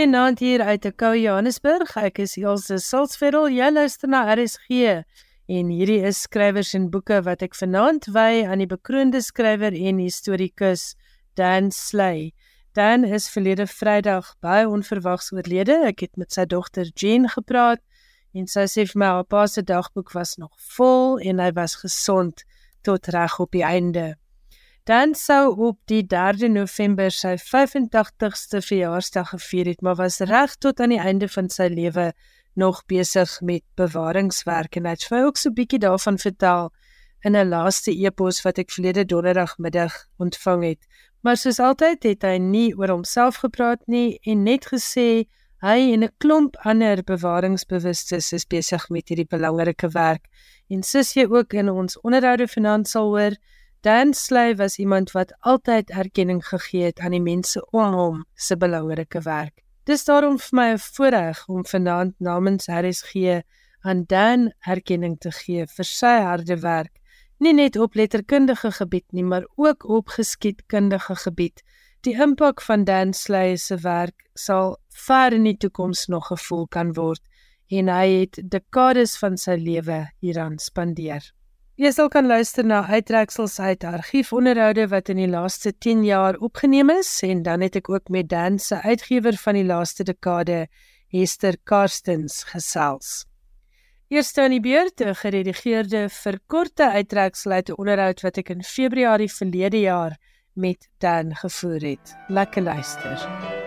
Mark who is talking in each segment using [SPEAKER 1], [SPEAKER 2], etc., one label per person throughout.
[SPEAKER 1] Goeienaand hier uit Ekou Johannesburg. Ek is Elsje Salzveld. Jy luister na RSG en hierdie is skrywers en boeke wat ek vanaand wy aan die bekroonde skrywer en historikus Dan Sley. Dan is verlede Vrydag baie onverwags oorlede. Ek het met sy dogter Jean gepraat en sy sê vir my haar pa se dagboek was nog vol en hy was gesond tot reg op die einde. Dan sou op die 3de November sy 85ste verjaarsdag gevier het, maar was reg tot aan die einde van sy lewe nog besig met bewaringswerk en hy het vir ook so 'n bietjie daarvan vertel in 'n laaste e-pos wat ek verlede donderdagmiddag ontvang het. Maar soos altyd het hy nie oor homself gepraat nie en net gesê Hy en 'n klomp ander bewaringsbewustes is besig met hierdie belangrike werk. En sis jy ook in ons onderhoude vanaand sal hoor, Dan Sley was iemand wat altyd erkenning gegee het aan die mense om hom se belangrike werk. Dis daarom vir my 'n voorreg om vanaand namens RSG aan Dan erkenning te gee vir sy harde werk, nie net op letterkundige gebied nie, maar ook op geskiedkundige gebied. Die impak van Dan Sley se werk sal ver in die toekoms nog gevoel kan word en hy het dekades van sy lewe hieraan spandeer. Jy sal kan luister na uittreksels uit argiefonderhoude wat in die laaste 10 jaar opgeneem is en dan het ek ook met Dan se uitgewer van die laaste dekade, Hester Karstens, gesels. Eerste aan die beurt, 'n geredigeerde verkorte uittreksel uit 'n onderhoud wat ek in Februarie verlede jaar met Dan gevoer het. Lekker luister.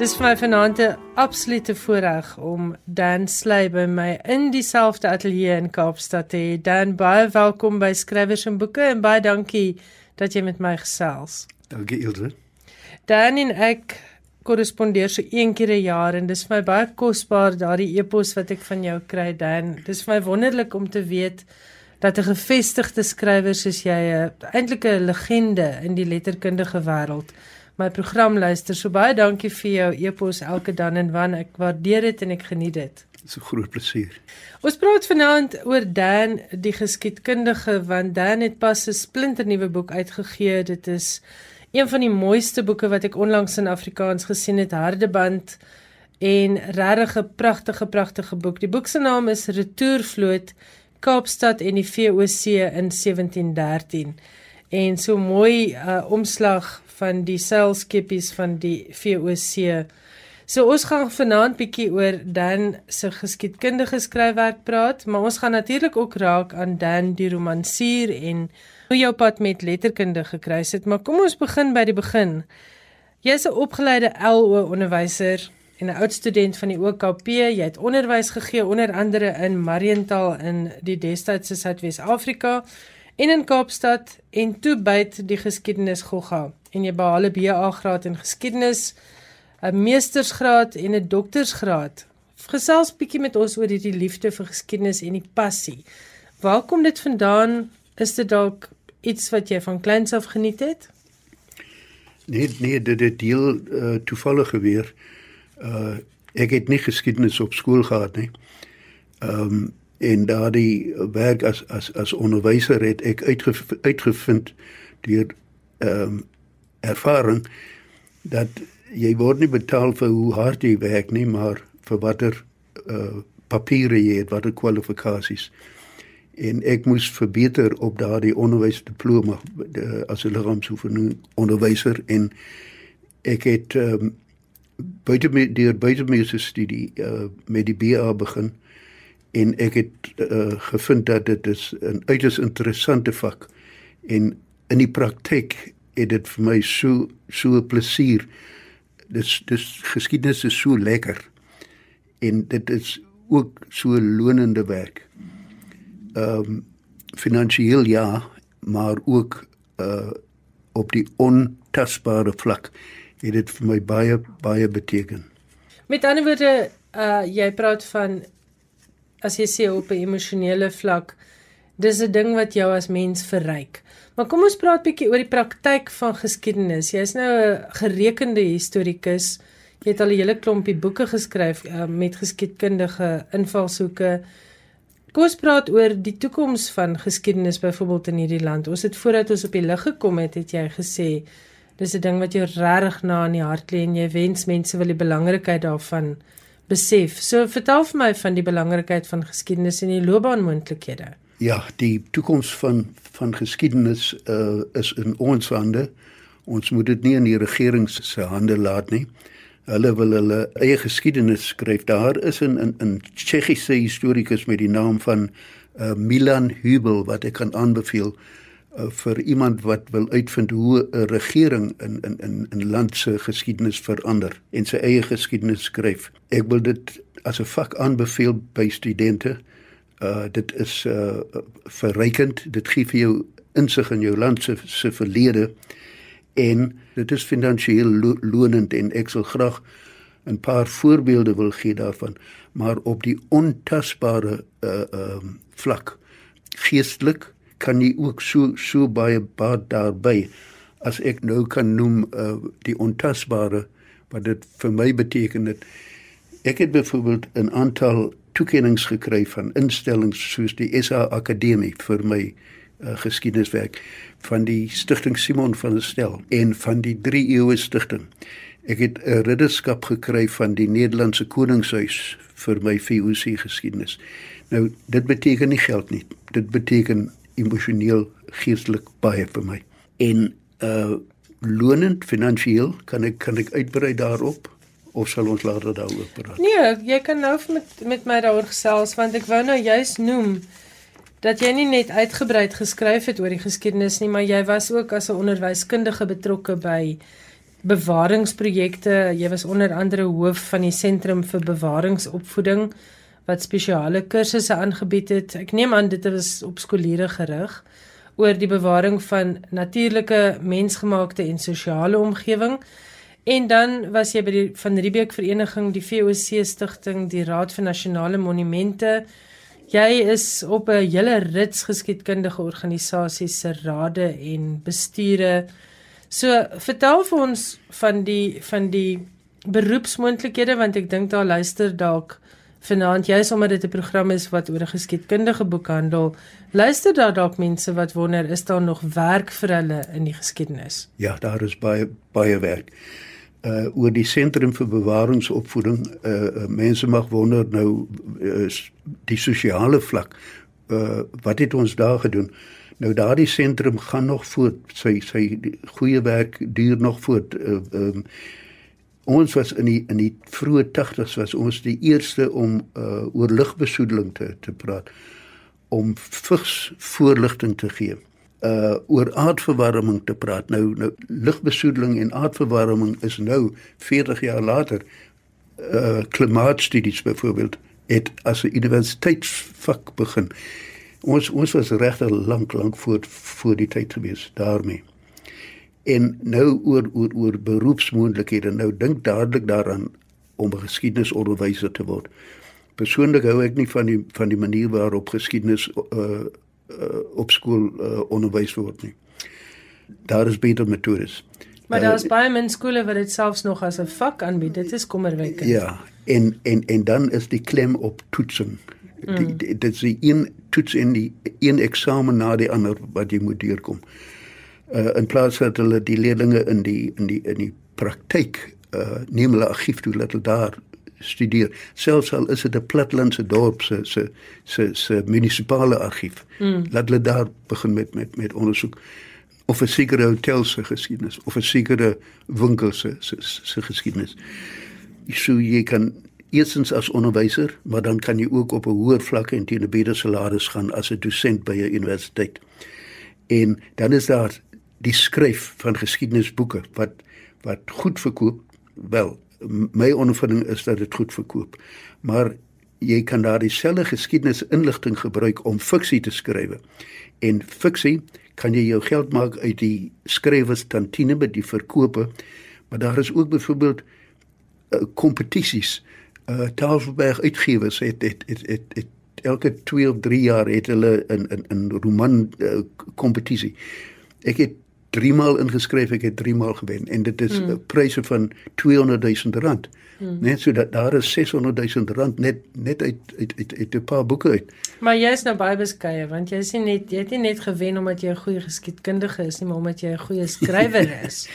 [SPEAKER 1] Dis vir my vanaand 'n absolute voorreg om Dan Sley by my in dieselfde ateljee in Kaapstad te hê. Dan, baie welkom by Skrywers en Boeke en baie dankie dat jy met my gesels.
[SPEAKER 2] Dankie Ilse.
[SPEAKER 1] Dan en ek korrespondeer so een keer 'n jaar en dis vir my baie kosbaar daardie e-pos wat ek van jou kry Dan. Dis vir my wonderlik om te weet dat 'n gevestigde skrywer soos jy 'n eintlik 'n legende in die letterkundige wêreld my program luister. So baie dankie vir jou e-pos elke dan en wan. Ek waardeer dit en ek geniet dit.
[SPEAKER 2] Dit is 'n groot plesier.
[SPEAKER 1] Ons praat vanaand oor Dan die geskiedkundige want Dan het pas 'n splinternuwe boek uitgegee. Dit is een van die mooiste boeke wat ek onlangs in Afrikaans gesien het, Hardeband en regtig 'n pragtige pragtige boek. Die boek se naam is Retourvloot Kaapstad en die VOC in 1713 en so mooi uh, omslag van die seilskepies van die VOC. So ons gaan vanaand bietjie oor Dan se geskiedkundige skryfwerk praat, maar ons gaan natuurlik ook raak aan Dan die romansier en hoe jou pad met letterkunde gekruis het, maar kom ons begin by die begin. Jy's 'n opgeleide LO onderwyser en 'n oud student van die OKP. Jy het onderwys gegee onder andere in Mariental in die destydse Suidwes-Afrika en in Kaapstad en toe byt die geskiedenis Gogga en jy behaal 'n BA graad in geskiedenis, 'n meestersgraad en 'n doktorsgraad. Gesels bietjie met ons oor hierdie liefde vir geskiedenis en die passie. Waar kom dit vandaan? Is dit dalk iets wat jy van kleins af geniet het?
[SPEAKER 2] Nee, nee, dit het deel uh, toevallig gebeur uh ek het nie geskiedenis op skool gehad nie. Ehm um, en daardie werk as as as onderwyser het ek uitgev uitgevind deur ehm um, ervaring dat jy word nie betaal vir hoe hard jy werk nie, maar vir watter uh papiere jy het, watter kwalifikasies. En ek moes verbeter op daardie onderwysdiploma as 'n liggaamsoefening onderwyser en ek het ehm um, buite met deur buite met se studie uh, met die BA begin en ek het uh, gevind dat dit is 'n uiters interessante vak. En in die praktyk het dit vir my so so 'n plesier dis dis geskiedenis is so lekker. En dit is ook so lonende werk. Ehm um, finansiëel ja maar ook uh op die ontasbare vlak het dit vir my baie baie beteken.
[SPEAKER 1] Met ander woorde, uh jy praat van as jy sê op 'n emosionele vlak, dis 'n ding wat jou as mens verryk. Maar kom ons praat bietjie oor die praktyk van geskiedenis. Jy's nou 'n gerekende historikus. Jy het al 'n hele klompie boeke geskryf uh, met geskiedkundige invalshoeke. Kom ons praat oor die toekoms van geskiedenis byvoorbeeld in hierdie land. Ons het voordat ons op die lig gekom het, het jy gesê dis 'n ding wat jou regtig na in die hart lê en jy wens mense wil die belangrikheid daarvan besef. So vertel vir my van die belangrikheid van geskiedenis en die loopbaanmoontlikhede.
[SPEAKER 2] Ja, die toekoms van van geskiedenis uh, is in ons hande. Ons moet dit nie in die regering se hande laat nie. Hulle wil hulle eie geskiedenis skryf. Daar is 'n 'n 'n Tsjechiese historikus met die naam van uh, Milan Hubel wat ek kan aanbeveel uh, vir iemand wat wil uitvind hoe 'n regering in in in 'n land se geskiedenis verander en sy eie geskiedenis skryf. Ek wil dit as 'n vak aanbeveel by studente. Uh dit is uh verrykend. Dit gee vir jou insig in jou land se se verlede en dit is finansiëel lo lonend en ek sal graag 'n paar voorbeelde wil gee daarvan maar op die ontasbare uh ehm uh, vlak geestelik kan jy ook so so baie baat daarby as ek nou kan noem uh die ontasbare wat dit vir my beteken het ek het byvoorbeeld 'n aantal toekennings gekry van instellings soos die SA Akademie vir my uh, geskiedeniswerk van die stigting Simon van der Stel en van die 3 eeue stigting. Ek het 'n ridderskap gekry van die Nederlandse Koningshuis vir my VOC geskiedenis. Nou dit beteken nie geld nie. Dit beteken emosioneel geestelik baie vir my. En uh lonend finansiëel kan ek kan ek uitbrei daarop of sal ons later daaroor praat?
[SPEAKER 1] Nee, jy kan nou met met my daaroor gesels want ek wou nou juist noem dat jy nie net uitgebreid geskryf het oor die geskiedenis nie, maar jy was ook as 'n onderwyskundige betrokke by bewaringsprojekte. Jy was onder andere hoof van die sentrum vir bewaringsopvoeding wat spesiale kursusse aangebied het. Ek neem aan dit was op skooliere gerig oor die bewaring van natuurlike, mensgemaakte en sosiale omgewing. En dan was jy by die van Riebeeck Vereniging, die VOC stigting, die Raad vir Nasionale Monumente, Jy is op 'n hele rits geskiedkundige organisasies se rade en besture. So vertel vir ons van die van die beroepsmoontlikhede want ek dink daar luister dalk vanaand jy sommer dit 'n program is wat oor 'n geskiedkundige boek handel. Luister daar dalk mense wat wonder is daar nog werk vir hulle in die geskiedenis?
[SPEAKER 2] Ja, daar is baie baie werk uh oor die sentrum vir bewaringsopvoeding uh mense mag wonder nou uh, die sosiale vlak uh wat het ons daar gedoen nou daardie sentrum gaan nog voort sy sy goeie werk duur nog voort uh, um, ons was in die in die vroeë 80's was ons die eerste om uh oor lugbesoedeling te te praat om vigs voorligting te gee uh oor aardverwarming te praat. Nou nou lugbesoedeling en aardverwarming is nou 40 jaar later uh klimaatstudies byvoorbeeld het as 'n universiteitsvak begin. Ons ons was regtig lank lank voor voor die tyd gewees daarmee. En nou oor oor oor beroepsmoontlikhede. Nou dink dadelik daaraan om 'n geskiedenisonderwyser te word. Persoonlik hou ek nie van die van die manier waarop geskiedenis uh uh, op skool uh, onderwys word nie. Daar is beter metodes.
[SPEAKER 1] Maar daar is baie min skole wat dit selfs nog as 'n vak aanbied. Dit is kommerwekkend.
[SPEAKER 2] Ja, en en en dan is die klem op toetsing. Mm. Dit is die een toets in die een eksamen na die ander wat jy moet deurkom. Uh in plaas dat hulle die leerders in die in die in die praktyk uh neem hulle argief toe dat hulle daar studeer. Selfs al is dit 'n platlandse dorp se se se se munisipale argief. Mm. Laat hulle daar begin met met met ondersoek of 'n sekere hotel se geskiedenis of 'n sekere winkel se se se geskiedenis. So jy kan eerstens as onderwyser, maar dan kan jy ook op 'n hoër vlak en teen 'n beter salaris gaan as 'n dosent by 'n universiteit. En dan is daar die skryf van geskiedenisboeke wat wat goed verkoop. Wel, my ondervinding is dat dit goed verkoop. Maar jy kan daar dieselfde geskiedenisinligting gebruik om fiksie te skryf. En fiksie kan jy jou geld maak uit die skrywers tantine by die verkope. Maar daar is ook byvoorbeeld uh, kompetisies. Uh Tafelberg uitgewers het het het het, het elke 2 of 3 jaar het hulle 'n 'n 'n roman uh, kompetisie. Ek het 3 maal ingeskryf, ek het 3 maal gewen en dit is mm. pryse van 200 000 rand. Hmm. Net so dat daar is 600 000 rand net net uit uit uit, uit 'n paar boeke uit.
[SPEAKER 1] Maar jy is nou baie beskeie want jy sien net jy het nie net gewen omdat jy 'n goeie geskiedkundige is nie, maar omdat jy 'n goeie skrywer is.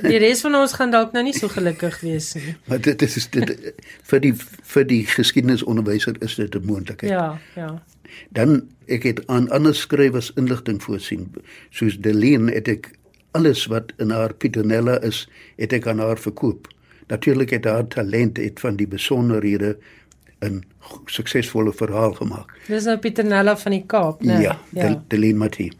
[SPEAKER 1] die res van ons gaan dalk nou nie so gelukkig wees nie.
[SPEAKER 2] Maar dit is dit vir die vir die geskiedenisonderwyser is dit 'n moontlikheid.
[SPEAKER 1] Ja, ja.
[SPEAKER 2] Dan ek het aan ander skrywers inligting voorsien soos Deline het ek alles wat in haar Pieternella is, het ek aan haar verkoop. Natuurlik het haar talent het van die besonderhede 'n suksesvolle verhaal gemaak.
[SPEAKER 1] Dis nou Pieternella van die Kaap, né?
[SPEAKER 2] Ja, ja. Deline Matthee.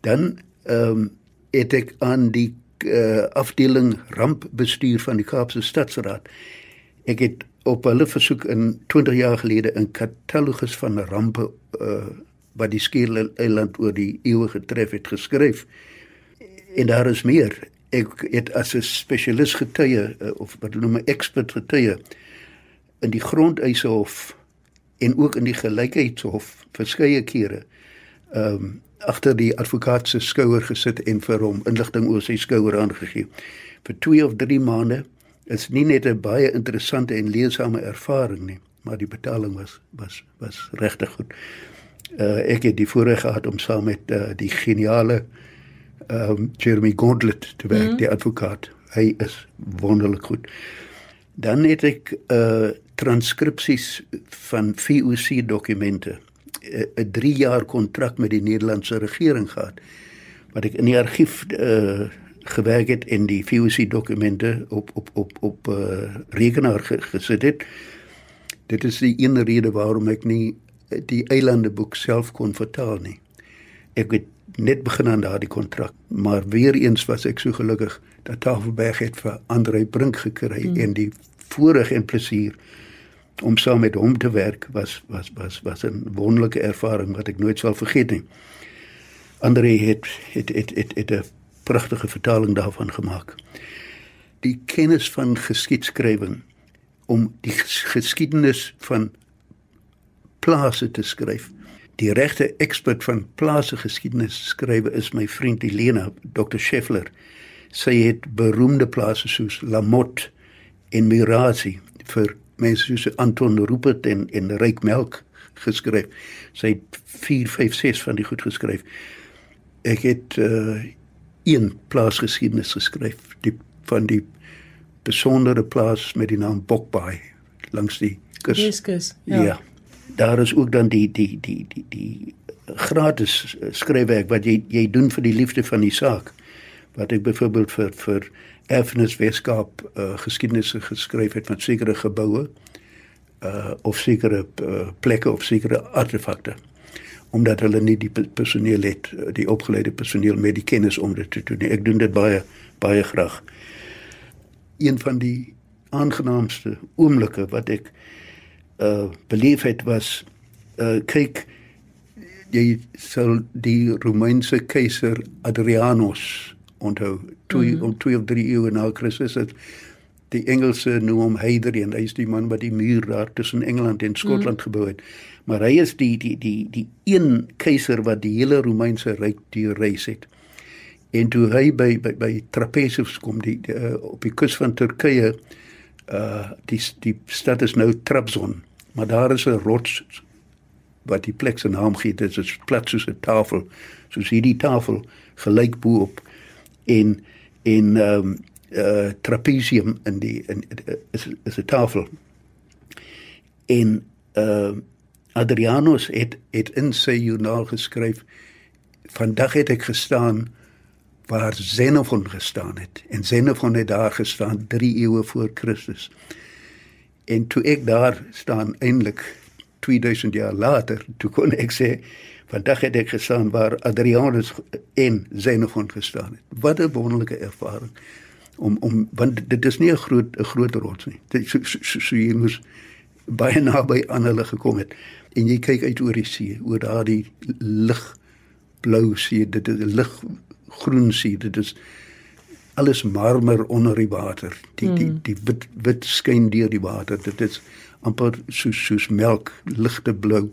[SPEAKER 2] Dan ehm um, het ek aan die uh, afdeling rampbestuur van die Kaapse Stadsraad. Ek het op hulle versoek in 20 jaar gelede 'n katalogus van rampe uh, wat die Skiereiland eiland oor die eeue getref het geskryf. En daar is meer ek het as 'n spesialis getuie uh, of wat noem 'n expert getuie in die grondeishof en ook in die gelykheidshof verskeie kere ehm um, agter die advokaat se skouer gesit en vir hom inligting oor sy skouer aangegee. Vir 2 of 3 maande is nie net 'n baie interessante en leesame ervaring nie, maar die betaling was was was regtig goed. Uh, ek het die voorreg gehad om saam met uh, die geniale um, Jeremy Gauntlet te werk, mm. die advokaat. Hy is wonderlik goed. Dan het ek uh transkripsies van VOC dokumente, 'n 3 jaar kontrak met die Nederlandse regering gehad wat ek in die argief uh gewerk het en die VOC dokumente op op op op uh rekenaar gesit het. Dit is die een rede waarom ek nie die eilande boek self kon vertaal nie. Ek het net begin aan daardie kontrak, maar weer eens was ek so gelukkig dat Tafelberg het vir Andre Brink gekry mm. en die voorreg en plesier om saam met hom te werk was was was was 'n wonderlike ervaring wat ek nooit sal vergeet nie. Andre het het het het, het 'n pragtige vertaling daarvan gemaak. Die kennis van geskiedskrywing om die geskiedenis van plase te skryf Die regte ekspert van plaaslike geskiedenis skrywe is my vriend Elena, Dr. Scheffler. Sy het beroemde plase soos Lamotte en Mirazi vir mense soos Anton Rupert en en Ryk Melk geskryf. Sy het 4, 5, 6 van die goed geskryf. Ek het uh een plaasgeskiedenis geskryf, die van die besondere plaas met die naam Bokbaai langs die kus.
[SPEAKER 1] Kus. Ja. ja
[SPEAKER 2] daar is ook dan die die die die die gratis skryfwerk wat jy jy doen vir die liefde van die saak. Wat ek byvoorbeeld vir vir Erfenis Weskaap uh, geskiedenis geskryf het van sekere geboue uh of sekere uh, plekke of sekere artefakte. Omdat hulle nie die personeel het die opgeleide personeel met die kennis om dit te doen ek doen dit baie baie graag. Een van die aangenaamste oomblikke wat ek uh beleef het was uh kyk jy sal die Romeinse keiser Adrianus onthou twee mm -hmm. om twee of drie eeue na Christus het die Engelse noem hom Hadrian hy is die man wat die muur daar tussen Engeland en Skotland mm -hmm. gebou het maar hy is die die die die een keiser wat die hele Romeinse ryk deurreis het en toe hy by by, by Trapezus kom die, die uh, op die kus van Turkye uh die die stad is nou Trabzon maar daar is 'n rots wat die plek se naam gee dit is plat soos 'n tafel soos hierdie tafel gelyk bo op en en ehm um, uh trapezium in die in is is 'n tafel. En uh Adrianus het het in sy joernaal geskryf vandag het ek gestaan waar Xenophon gestaan het. En Xenophon het daar gestaan 3 eeue voor Christus En toe ek daar staan eintlik 2000 jaar later, toe kon ek sê vandag het ek gestaan waar Adrianus en Xenophon gestaan het. Wat 'n wonderlike ervaring om om want dit is nie 'n groot 'n groot rots nie. Dit so, so, so, so jy moes baie naby aan hulle gekom het en jy kyk uit oor die see, oor daardie lig blou see, dit is lig groen see, dit is alles marmer onder die water. Die die hmm. die wit wit skyn deur die water. Dit is amper soos soos melk, ligte blou.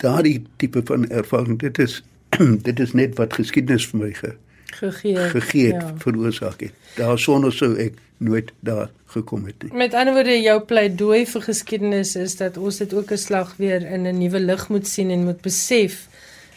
[SPEAKER 2] Daardie tipe van ervaring, dit is dit is net wat geskiedenis vir my ge,
[SPEAKER 1] gegee
[SPEAKER 2] gegee ja. veroorsaak het. Daar sonder sou ek nooit daar gekom het nie.
[SPEAKER 1] Met ander woorde jou pleidooi vir geskiedenis is dat ons dit ook 'n slag weer in 'n nuwe lig moet sien en moet besef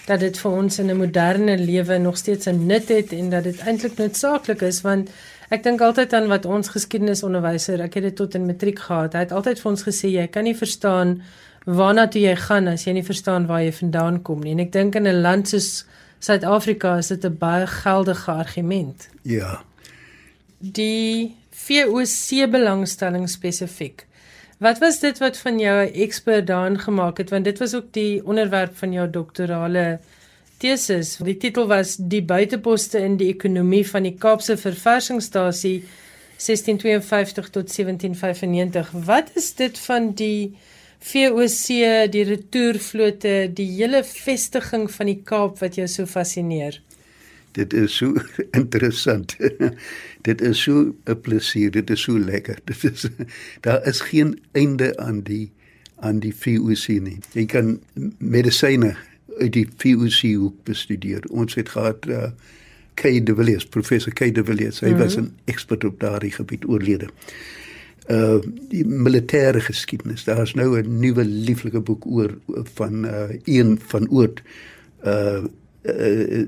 [SPEAKER 1] dat dit vir ons in 'n moderne lewe nog steeds 'n nut het en dat dit eintlik noodsaaklik is want ek dink altyd aan wat ons geskiedenisonderwyser, ek het dit tot in matriek gehad. Hy het altyd vir ons gesê jy kan nie verstaan waarna toe jy gaan as jy nie verstaan waar jy vandaan kom nie. En ek dink in 'n land soos Suid-Afrika is dit 'n baie geldige argument.
[SPEAKER 2] Ja.
[SPEAKER 1] Die VOC belangstelling spesifiek. Wat was dit wat van jou 'n ekspert daarin gemaak het want dit was ook die onderwerp van jou doktorale tesis. Die titel was Die buiteposte in die ekonomie van die Kaapse Verversingsstasie 1652 tot 1795. Wat is dit van die VOC, die retourvlote, die hele vestiging van die Kaap wat jou so fascineer?
[SPEAKER 2] Dit is so interessant. dit is so 'n plesier, dit is so lekker. Dit is daar is geen einde aan die aan die VOC nie. Jy kan medisyne uit die VOC hoek bestudeer. Ons het gehad uh, Kay de Villiers, professor Kay de Villiers. Hy mm -hmm. was 'n ekspert op daardie gebied oorlede. Uh die militêre geskiedenis. Daar is nou 'n nuwe lieflike boek oor van uh een van Oort uh, uh, uh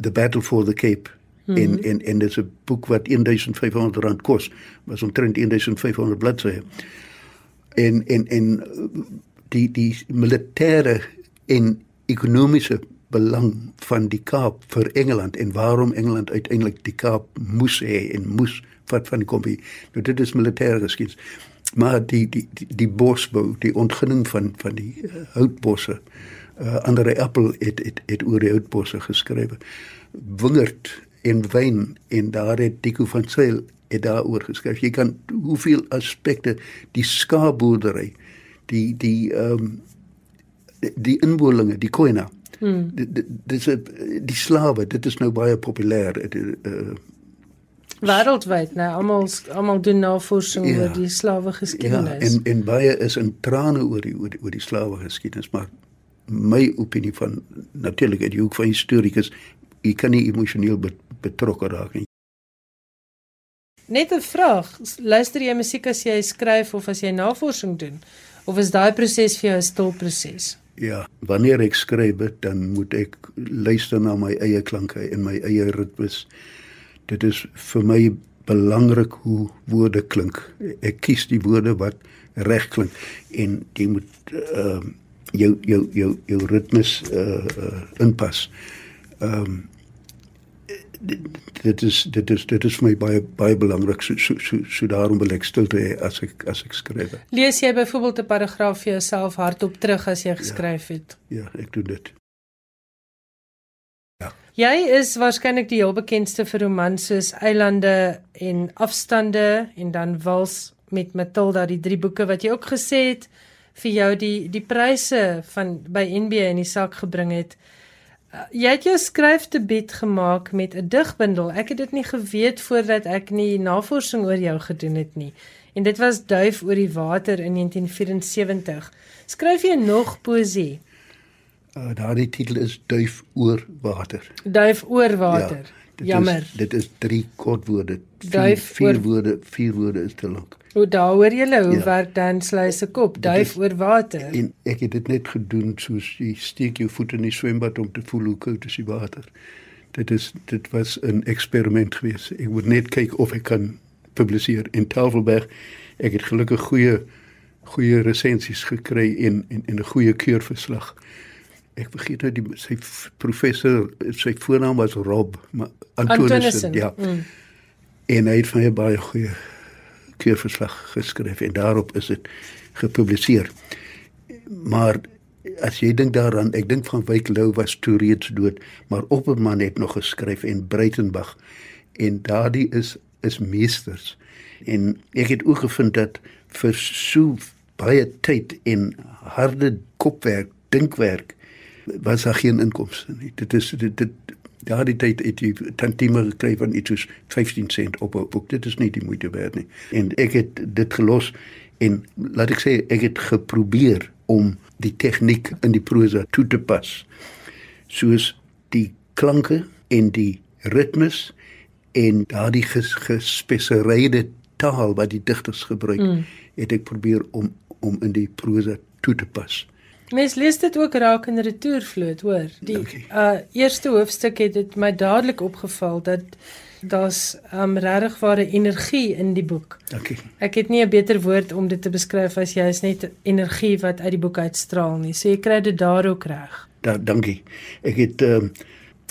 [SPEAKER 2] The Battle for the Cape mm -hmm. en en en dit is 'n boek wat 1500 rand kos, was omtrent 1500 bladsye. En en en die die militêre en ekonomiese belang van die Kaap vir Engeland en waarom Engeland uiteindelik die Kaap moes hê en moes wat van die kompie. Nou dit is militêre geskiedenis. Maar die die die, die bosbou, die ontginning van van die uh, houtbosse uh, Andre Appel het het het oor die houtbosse geskryf. Wingerd en wyn en daar het Tico van Sail het daaroor geskryf. Jy kan hoeveel aspekte die skaapboerdery, die die ehm um, die, die inwolinge, die koina. Hmm. Dis die slawe, dit is nou baie populêr. Uh,
[SPEAKER 1] wêreldwyd nou almal almal doen navorsing ja, oor die slawe geskiedenis.
[SPEAKER 2] Ja, en en baie is in trane oor die oor die, oor die slawe geskiedenis, maar my opinie van natuurlik uit die hoek van historikus, jy kan nie emosioneel betrokke raak nie.
[SPEAKER 1] Net 'n vraag, luister jy musiek as jy skryf of as jy navorsing doen of is daai proses vir jou 'n stil proses?
[SPEAKER 2] Ja, wanneer ek skryf, dan moet ek luister na my eie klanke en my eie ritmes. Dit is vir my belangrik hoe woorde klink. Ek kies die woorde wat reg klink en jy moet ehm uh, jou jou jou jou ritmes uh uh inpas. Ehm um, dit is dit is dit is vir my baie baie belangrik so so so, so daarom wil ek stilte hê as ek as ek skryf.
[SPEAKER 1] Lees jy byvoorbeeld 'n paragraaf vir jouself hardop terug as jy geskryf het?
[SPEAKER 2] Ja, ja ek doen dit.
[SPEAKER 1] Ja. Jy is waarskynlik die heel bekendste vir romans soos Eilande en Afstande en dan Wals met Matilda, die drie boeke wat jy ook gesê het vir jou die die pryse van by NB in die sak gebring het. Uh, jy het jou skryfdebuut gemaak met 'n digbundel. Ek het dit nie geweet voordat ek nie navorsing oor jou gedoen het nie. En dit was Duif oor die water in 1974. Skryf jy nog poesie?
[SPEAKER 2] Uh, daardie titel is Duif oor water.
[SPEAKER 1] Duif oor water. Ja. Dit Jammer.
[SPEAKER 2] Is, dit is drie kortwoorde. Vier, vier oor... woorde, vier woorde is te lank.
[SPEAKER 1] Hoe daaroor jy hoe ja. werk dan sluis se kop, duif oor water.
[SPEAKER 2] En ek het dit net gedoen soos jy steek jou voet in die swembad om te voel hoe koud is die water. Dit is dit was 'n eksperiment geweest. Ek moet net kyk of ek kan publiseer in Tafelberg. Ek het gelukkig goeie goeie resensies gekry en en 'n goeie keurverslag ek vergeet nou die sy professor sy voornaam was Rob maar Antonius ja mm. en hy het van baie goeie keurverslag geskryf en daarop is dit gepubliseer maar as jy dink daaraan ek dink van Wyk Lou was toe reeds dood maar Opperman het nog geskryf en Breitenberg en daardie is is meesters en ek het ook gevind dat vir so baie tyd en harde kopwerk dinkwerk was daar geen inkomste nie. Dit is dit dit daardie tyd het jy tantieme gekry van iets soos 15 sent op 'n boek. Dit is nie die moeite werd nie. En ek het dit gelos en laat ek sê ek het geprobeer om die tegniek in die prosa toe te pas. Soos die klanke en die ritmes en daardie ges, gespesialiseerde taal wat die digters gebruik, mm. het ek probeer om om in die prosa toe te pas.
[SPEAKER 1] Mens lees dit ook raak in Retourvloot, hoor. Die okay. uh eerste hoofstuk het dit my dadelik opgeval dat daar's um regtig ware energie in die boek.
[SPEAKER 2] Okay.
[SPEAKER 1] Ek het nie 'n beter woord om dit te beskryf as jy is net energie wat uit die boek uitstraal nie. So jy kry dit daar ook reg.
[SPEAKER 2] Da, dankie. Ek het 'n um,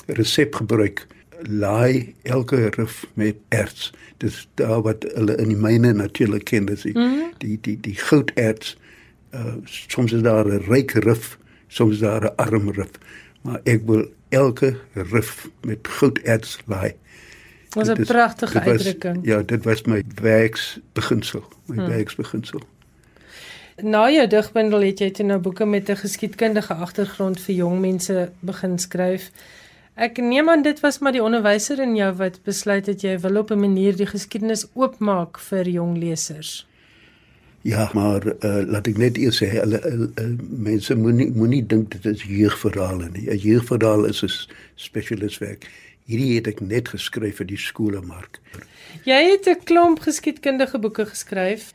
[SPEAKER 2] resep gebruik. Laai elke rif met erts. Dis daar wat hulle in die myne natuurlik ken, dis die mm -hmm. die die, die gouderts. Uh soms is daar 'n ryk rif, soms is daar 'n arm rif, maar ek wil elke rif met gouderts laai.
[SPEAKER 1] Was 'n pragtige uitdrukking.
[SPEAKER 2] Ja, dit was my werksbeginsel, my hmm. werksbeginsel.
[SPEAKER 1] Na jou digbundel het jy toe nou boeke met 'n geskiedkundige agtergrond vir jong mense begin skryf. Ek neem aan dit was maar die onderwyser in jou wat besluit het jy wil op 'n manier die geskiedenis oopmaak vir jong lesers.
[SPEAKER 2] Ja, maar uh, laat ek net eers sê, hulle uh, uh, mense moenie moenie dink dit is jeugverhale nie. 'n Jeugverhaal is 'n spesialiswerk. Hierdie het ek net geskryf vir die skoolmark.
[SPEAKER 1] Jy het 'n klomp geskiedkundige boeke geskryf.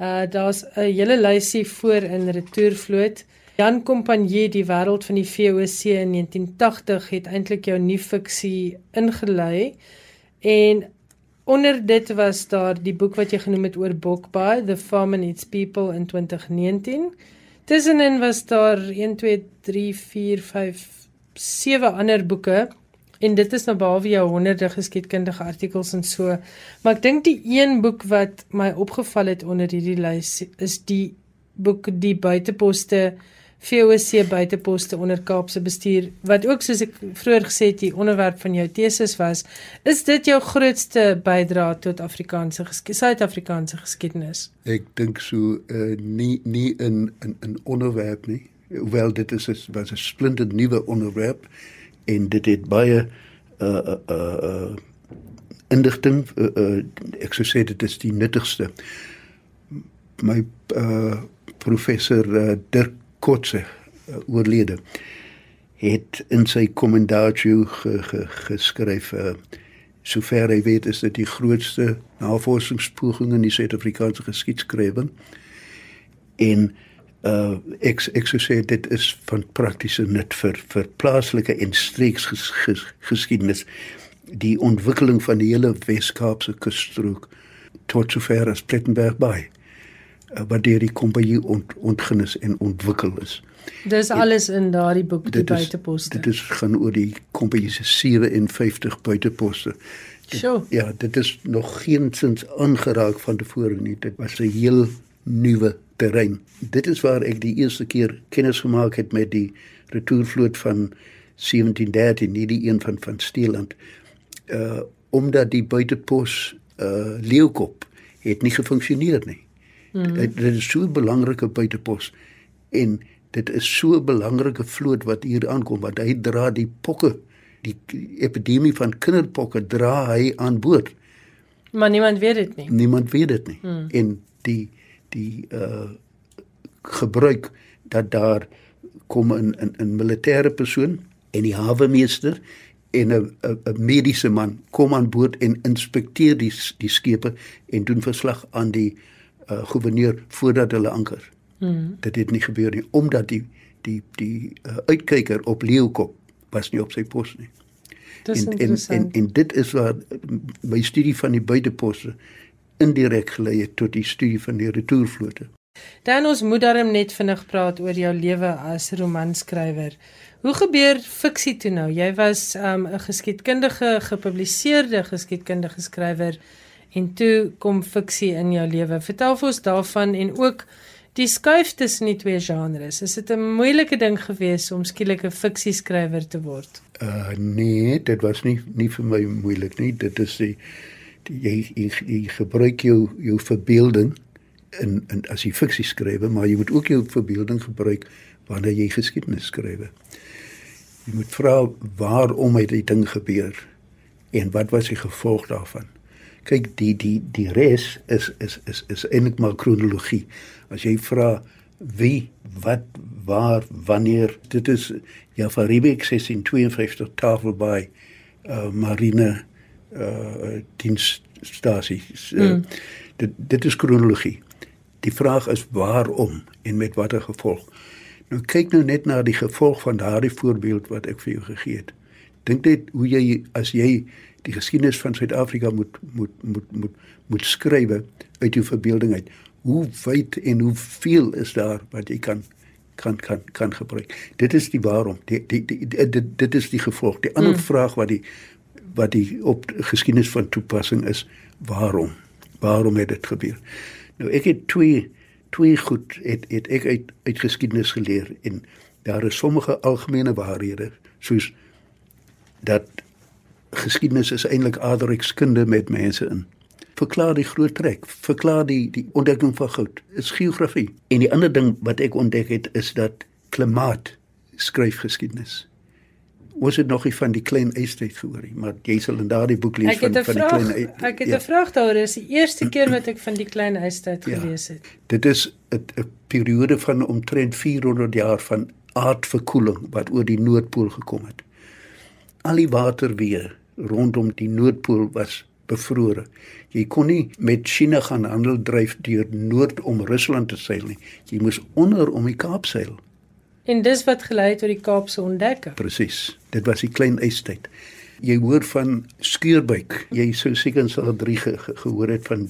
[SPEAKER 1] Uh daar's 'n hele lysie voor in Retourvloot. Jan Kompanjie, die wêreld van die VOC in 1980 het eintlik jou nuwe fiksie ingelei. En onder dit was daar die boek wat jy genoem het oor Bokbaai, The Farm and Its People in 2019. Tussenin was daar 1 2 3 4 5 sewe ander boeke En dit is nou behalwe jou honderde geskiedkundige artikels en so. Maar ek dink die een boek wat my opgeval het onder hierdie lys is die boek Die buiteposte VOC buiteposte onder Kaapse bestuur wat ook soos ek vroeër gesê het die onderwerp van jou teses was. Is dit jou grootste bydrae tot Afrikaanse Suid-Afrikaanse geskiedenis?
[SPEAKER 2] Ek dink so uh, nie nie in in 'n onderwerp nie. Hoewel dit is 'n was 'n splinte nuwe onderwerp en dit het baie uh uh, uh indigting uh, uh ek sou sê dit is die nuttigste my uh professor uh, Dirk Kotse uh, oorlede het in sy kommendaatjie ge, ge, geskryf uh sover hy weet is dit die grootste navorsingspoging in die Suid-Afrikaanse geskiedskrywing. En uh ek ek sou sê dit is van praktiese nut vir vir plaaslike en streeks ges, ges, geskiedenis. Die ontwikkeling van die hele Weskaapse kusstrook tot sover as Plettenberg uh, wat deur die kompanjie ont, ontgin is en ontwikkel is.
[SPEAKER 1] Dis alles in daardie boek die buiteposte.
[SPEAKER 2] Dit is gaan oor die kompanjie se 57 buiteposte.
[SPEAKER 1] Sjoe.
[SPEAKER 2] Ja, dit is nog geensins aangeraak van tevore nie. Dit was 'n heel nuwe terrein. Dit is waar ek die eerste keer kennis gemaak het met die retourvloot van 1713, nie die een van van Steeland. Uh omdat die buitepos uh Leeukop het nie gefunksioneer nie. Mm. Dit, dit is so 'n belangrike buitepos en dit is so 'n belangrike vloot wat hier aankom want hy dra die pokke die epidemie van kinderpokke dra hy aan boord.
[SPEAKER 1] Maar niemand weet dit nie.
[SPEAKER 2] Niemand weet dit nie. Mm. En die die uh gebruik dat daar kom 'n 'n 'n militêre persoon en die hawemeester en 'n 'n mediese man kom aan boord en inspekteer die die skepe en doen verslag aan die uh gouverneur voordat hulle anker. Hmm. Dit het nie gebeur nie omdat die die die uh, uitkyker op Leeukop was nie op sy pos nie.
[SPEAKER 1] Dis
[SPEAKER 2] en, en en en dit is waar my studie van die buiteposte indirek gelei het tot die studie van die retourvlote.
[SPEAKER 1] Dan ons moet daarom net vinnig praat oor jou lewe as romanskrywer. Hoe gebeur fiksie toe nou? Jy was um, 'n um, geskiedkundige, gepubliseerde geskiedkundige skrywer en toe kom fiksie in jou lewe. Vertel vir ons daarvan en ook die skuif tussen die twee genres. Is dit 'n moeilike ding gewees om skielik 'n fiksieskrywer te word?
[SPEAKER 2] Uh nee, dit was nie nie vir my moeilik nie. Dit is die jy, jy jy gebruik jou jou verbeelding in in as jy fiksie skryf, maar jy moet ook jou verbeelding gebruik wanneer jy geskiedenis skryf. Jy moet vra waarom het die ding gebeur en wat was die gevolg daarvan? Kyk, die die die res is is is is eintlik maar kronologie. As jy vra wie, wat, waar, wanneer, dit is ja van Riebeck 1652 tafel by uh marine uh dienststasies. Uh, mm. Dit dit is kronologie. Die vraag is waarom en met watter gevolg. Nou kyk nou net na die gevolg van daardie voorbeeld wat ek vir jou gegee het. Dink net hoe jy as jy die geskiedenis van Suid-Afrika moet moet moet moet moet skryf uit jou verbeelding uit. Hoe wyd en hoe veel is daar wat jy kan kan kan kan gebruik. Dit is die waarom. Die, die, die, die, dit dit is die gevolg. Die ander mm. vraag wat die wat die op geskiedenis van toepassing is, waarom? Waarom het dit gebeur? Nou ek het twee twee goed het het ek uit uit geskiedenis geleer en daar is sommige algemene waarhede soos dat geskiedenis is eintlik aardrykskunde met mense in. Verklaar die groot trek, verklaar die die ontdekking van goud. Is geografie. En die ander ding wat ek ontdek het is dat klimaat skryf geskiedenis. Ons het nog nie van die klein eistyd gehoor nie, maar jy sal in daardie boek lees van van
[SPEAKER 1] vraag,
[SPEAKER 2] die klein
[SPEAKER 1] Ek het 'n ja. vraag daaroor. Dis die eerste keer wat ek van die klein eistyd ja, gelees het.
[SPEAKER 2] Dit is 'n periode van omtrent 400 jaar van aardverkoeling wat oor die noordpool gekom het. Al die water weer rondom die noordpool was bevrore. Jy kon nie met China gaan handel dryf deur noord om Rusland te seil nie. Jy moes onder om die Kaap seil.
[SPEAKER 1] En dis wat gelei het tot die Kaapse ontdekking.
[SPEAKER 2] Presies. Dit was die klein ystyd. Jy hoor van skuurbuik. Jy sou seker sal drie ge ge gehoor het van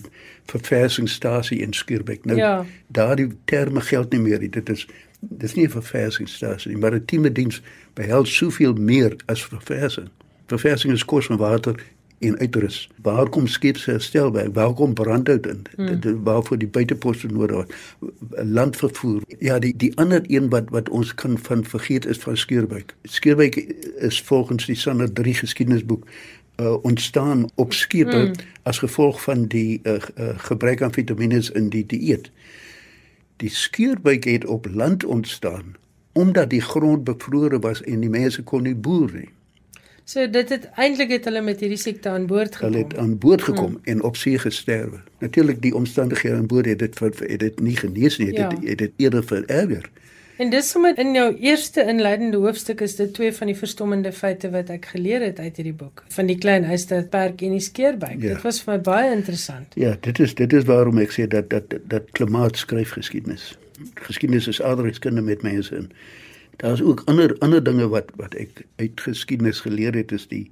[SPEAKER 2] verversingsstasie in skuurbuik. Nou ja. daardie terme geld nie meer. Dit is dis nie 'n verversingsstasie nie, maar 'n tieme diens behels soveel meer as verversing. Verversing is kos en water en uitrus. Waar kom skepsherstel by? Waar kom brandhout in? Hmm. Waarvoor die buiteposte nodig is? Landvervoer. Ja, die die ander een wat wat ons kan van vergeet is van Skeurbuik. Skeurbuik is volgens die Sander 3 geskiedenisboek uh, ontstaan op skepe hmm. as gevolg van die uh, uh, gebrek aan vitamiene in die dieet. Die Skeurbuik het op land ontstaan omdat die grond bevrore was en die mense kon nie boer nie.
[SPEAKER 1] So dit het eintlik het hulle met hierdie siekte aan boord gekom.
[SPEAKER 2] Hulle het aan boord gekom hmm. en op see gesterwe. Natuurlik die omstandighede aan boord het dit het dit nie genees nie, ja. dit het dit eerder vererger.
[SPEAKER 1] En dis sommer in jou eerste inleidende hoofstuk is dit twee van die verstommende feite wat ek geleer het uit hierdie boek van die klein huisstadperk en die skeerbuik. Ja. Dit was vir my baie interessant.
[SPEAKER 2] Ja, dit is dit is waarom ek sê dat dat dat klimaat skryf geskiedenis. Geskiedenis is aardrykskunde met mense in. Daar's ook ander ander dinge wat wat ek uit geskiedenis geleer het is die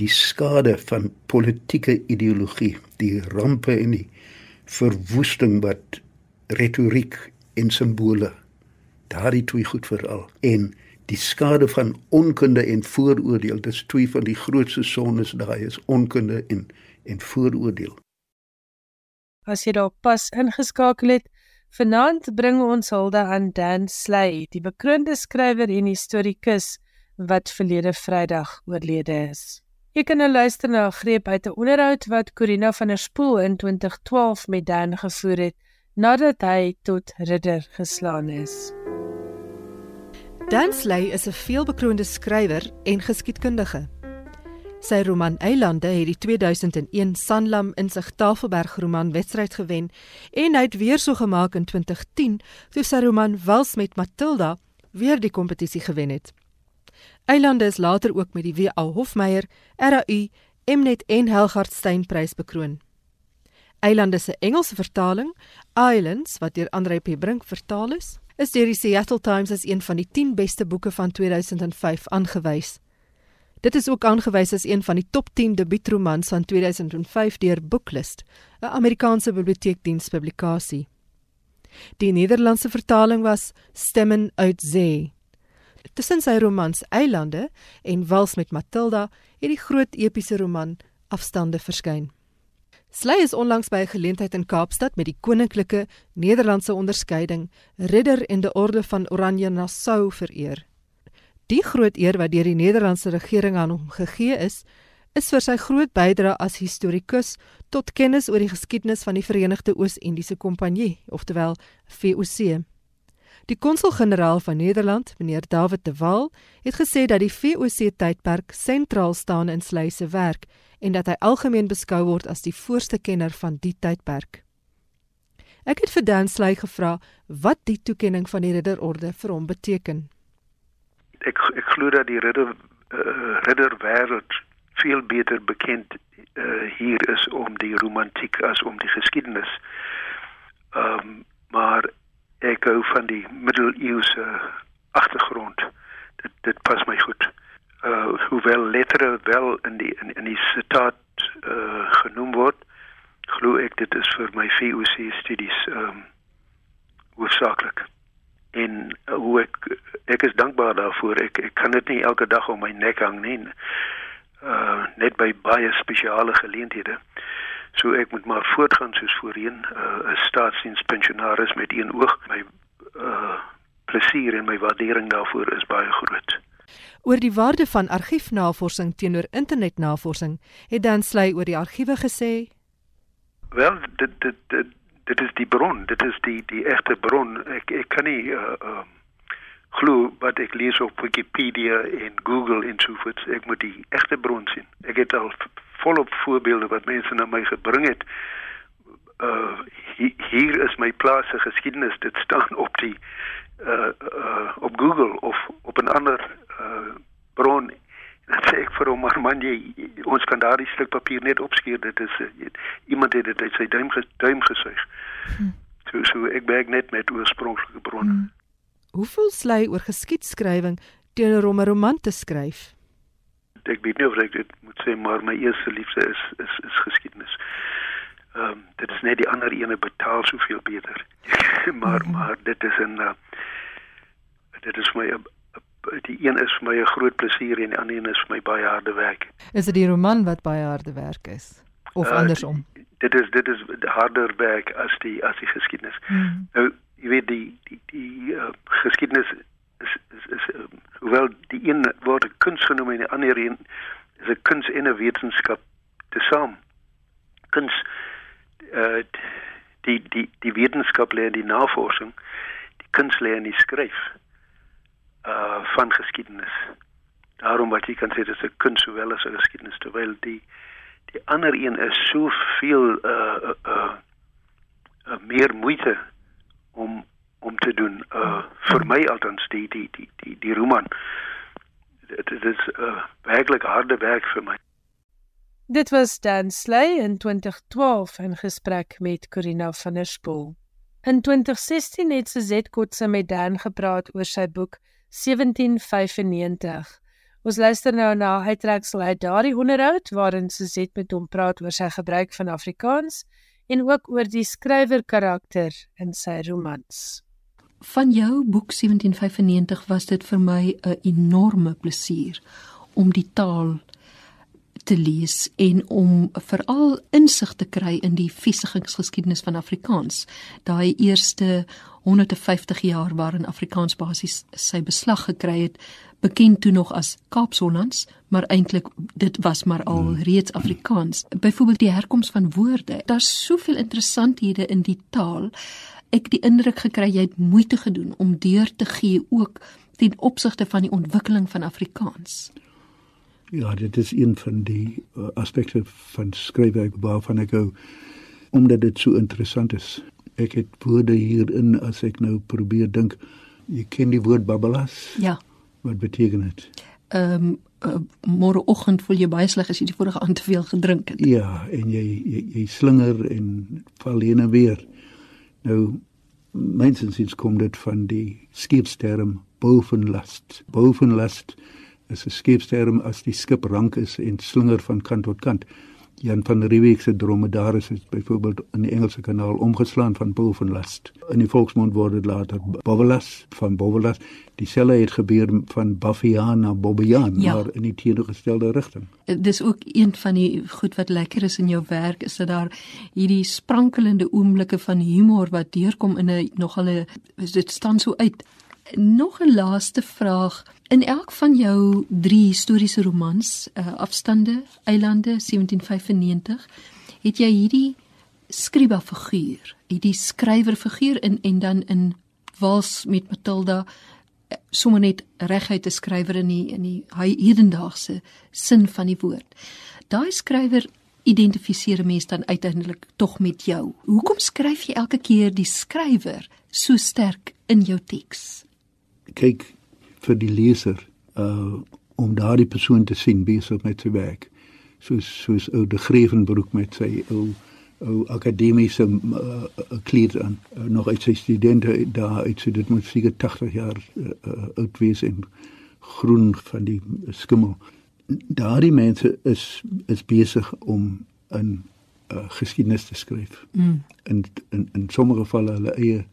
[SPEAKER 2] die skade van politieke ideologie, die rampe en die verwoesting wat retoriek en simbole daardie twee goed veral en die skade van onkunde en vooroordeel dis twee van die grootste sondes daai is onkunde en en vooroordeel.
[SPEAKER 1] As jy daar pas ingeskakel het Vanaand bring ons hulde aan Dan Sley, die bekroonde skrywer en historikus wat verlede Vrydag oorlede is. Jy kan nou luister na 'n greep uit 'n onderhoud wat Corina van der Spool in 2012 met Dan gevoer het nadat hy tot ridder geslaan is.
[SPEAKER 3] Dan Sley is 'n veelbekroonde skrywer en geskiedkundige. Sy roman Eilande het die 2001 Sanlam in sig Tafelberg roman wedstryd gewen en hy het weer so gemaak in 2010 toe sy roman Wals met Matilda weer die kompetisie gewen het. Eilande is later ook met die W.A. Hofmeyer, RAU, Mnet en Helgard Steyn prys bekroon. Eilande se Engelse vertaling, Islands, wat deur Andre P. Brink vertaal is, is deur die Seattle Times as een van die 10 beste boeke van 2005 aangewys. Dit is ook aangewys as een van die top 10 debuutromans van 2005 deur Booklist, 'n Amerikaanse biblioteekdienspublikasie. Die Nederlandse vertaling was Stemmen uit See. Tussen sy romans Eilande en Wals met Matilda het die groot epiese roman Afstande verskyn. Slay is onlangs by 'n geleentheid in Kaapstad met die koninklike Nederlandse onderskeiding Ridder en die Orde van Oranje Nassau vereer. Die groot eer wat deur die Nederlandse regering aan hom gegee is, is vir sy groot bydrae as historikus tot kennis oor die geskiedenis van die Verenigde Oos-Indiese Kompanjie, oftewel VOC. Die konsul-generaal van Nederland, meneer David de Waal, het gesê dat die VOC tydperk sentraal staan in Slay se werk en dat hy algemeen beskou word as die voorste kenner van die tydperk. Ek het vir Dan Slay gevra wat die toekenning van die ridderorde vir hom beteken
[SPEAKER 2] ek ek glo dat die ridder uh, ridder wêreld
[SPEAKER 4] veel beter bekend uh, hier is om die romantiek as om die geskiedenis. Ehm um, maar ek hou van die middeleeuse agtergrond. Dit dit pas my goed. Uh hoewel lettere wel in die in, in die sitaat uh genoem word, glo ek dit is vir my VOC studies ehm um, hoofsaaklik. En uh, hoe ek ek is dankbaar daarvoor. Ek ek kan dit nie elke dag om my nek hang nie. Uh net by baie spesiale geleenthede. So ek moet maar voortgaan soos voorheen, uh, 'n uh, staatsdienspensionaris met een oog. My uh plesier en my waardering daarvoor is baie groot.
[SPEAKER 3] Oor die waarde van argiefnavorsing teenoor internetnavorsing het Dan Sley oor die argiewe gesê:
[SPEAKER 4] Wel, dit dit dit dit is die bron, dit is die die egte bron. Ek ek kan nie uh uh glo wat ek lees op Wikipedia en Google en so voort. Ek moet die egte bron sien. Ek het al volop voorbeelde wat mense na my gebring het. Uh hier is my plaas se geskiedenis. Dit staan op die uh uh op Google of op 'n ander uh bron. Dan sê ek vir hom maar man jy ons kan daardie stuk papier net opskeer. Dit is uh, iemand het dit uit sy duim geduim gesuig. Hm. So so ek werk net met oorspronklike bronne. Hm.
[SPEAKER 3] Hoeveel slei oor geskiedskrywing teenoor om 'n roman te skryf?
[SPEAKER 4] Ek weet nie of ek dit moet sê maar my eerste liefde is is is geskiedenis. Ehm um, dit is net die ander ene betaal soveel beter. maar mm -hmm. maar dit is 'n uh, dit is my die een is vir my 'n groot plesier en die ander een is vir my baie harde werk.
[SPEAKER 3] Is dit die roman wat baie harde werk is of uh, andersom?
[SPEAKER 4] Dit is dit is harder werk as die as die geskiedenis. Mm -hmm. Nou jy weet die die die uh, geskiedenis is is, is uh, hoewel die een word kuns genoem en die ander een is 'n kuns en 'n wetenskap tesame. Kuns uh die die die wetenskap lê in die navorsing, die kuns lê in die skryf uh van geskiedenis. Daarom wat jy kan sê dit is 'n kuns sowel as 'n geskiedenis terwyl die die ander een is soveel uh uh, uh, uh meer moeite om om te doen uh vir my althans die die die die die roman dit is 'n uh, werklik harde werk vir my
[SPEAKER 1] Dit was Dan Sley in 2012 in gesprek met Corina van der Spool. In 2016 het Suzette Kotse met Dan gepraat oor sy boek 1795. Ons luister nou na uittreksel uit daardie onderhoud waarin Suzette met hom praat oor sy gebruik van Afrikaans en ook oor die skrywer karakter in sy romans.
[SPEAKER 5] Van jou boek 1795 was dit vir my 'n enorme plesier om die taal te lees en om veral insig te kry in die vestigingsgeskiedenis van Afrikaans. Daai eerste 150 jaar waarin Afrikaans basies sy beslag gekry het, bekend toe nog as Kaapshollands, maar eintlik dit was maar al hmm. reeds Afrikaans. Byvoorbeeld die herkoms van woorde. Daar's soveel interessanthede in die taal. Ek die indruk gekry jy het moeite gedoen om deur te gee ook ten opsigte van die ontwikkeling van Afrikaans.
[SPEAKER 4] Ja, dit is een van die uh, aspekte van skryfwerk waarvan ek hou omdat dit so interessant is. Ek het woorde hierin as ek nou probeer dink. Jy ken die woord babbelas?
[SPEAKER 5] Ja.
[SPEAKER 4] Wat beteken dit?
[SPEAKER 5] Ehm um, uh, môreoggend voel jy baie sleg as jy die vorige aand te veel gedrink het.
[SPEAKER 4] Ja, en jy jy, jy slinger en val heen en weer. Nou mynsins iets kom dit van die skeepsterm bovenlast. Bovenlast is 'n skeepsterm as die skip rank is en slinger van kant tot kant. Jan van Riebeeck se dromedaris is byvoorbeeld in die Engelse kanaal omgeslaan van bovenlast. In die volksmond word dit later bovelas van bovelas. Dieselfde het gebeur van Baffian na Bobbejaan, ja. maar in die teenoorgestelde rigting.
[SPEAKER 5] Dis ook een van die goed wat lekker is in jou werk is dat daar hierdie sprankelende oomblikke van humor wat deurkom in 'n nogal 'n dit staan so uit. Nog 'n laaste vraag. In elk van jou 3 historiese romans, uh, Afstande, Eilande 1795, het jy hierdie skryba figuur, hierdie skrywer figuur in en dan in Wals met Matilda eh, sommer net reguit te skrywer in die in die hedendaagse sin van die woord. Daai skrywer identifiseer mense dan uiteindelik tog met jou. Hoekom skryf jy elke keer die skrywer so sterk in jou teks?
[SPEAKER 4] Kyk, vir die leser uh om daardie persoon te sien besig met sy werk
[SPEAKER 2] soos soos ou de Grevenbroek met sy ou ou akademiese uh, kleed aan uh, nog uit sy studente daar uit so dit moet seker 80 jaar uh, uh, oud wees en groen van die skimmel. Daardie mense is is besig om 'n uh, geskiedenis te skryf. Mm. In in in sommige gevalle hulle eie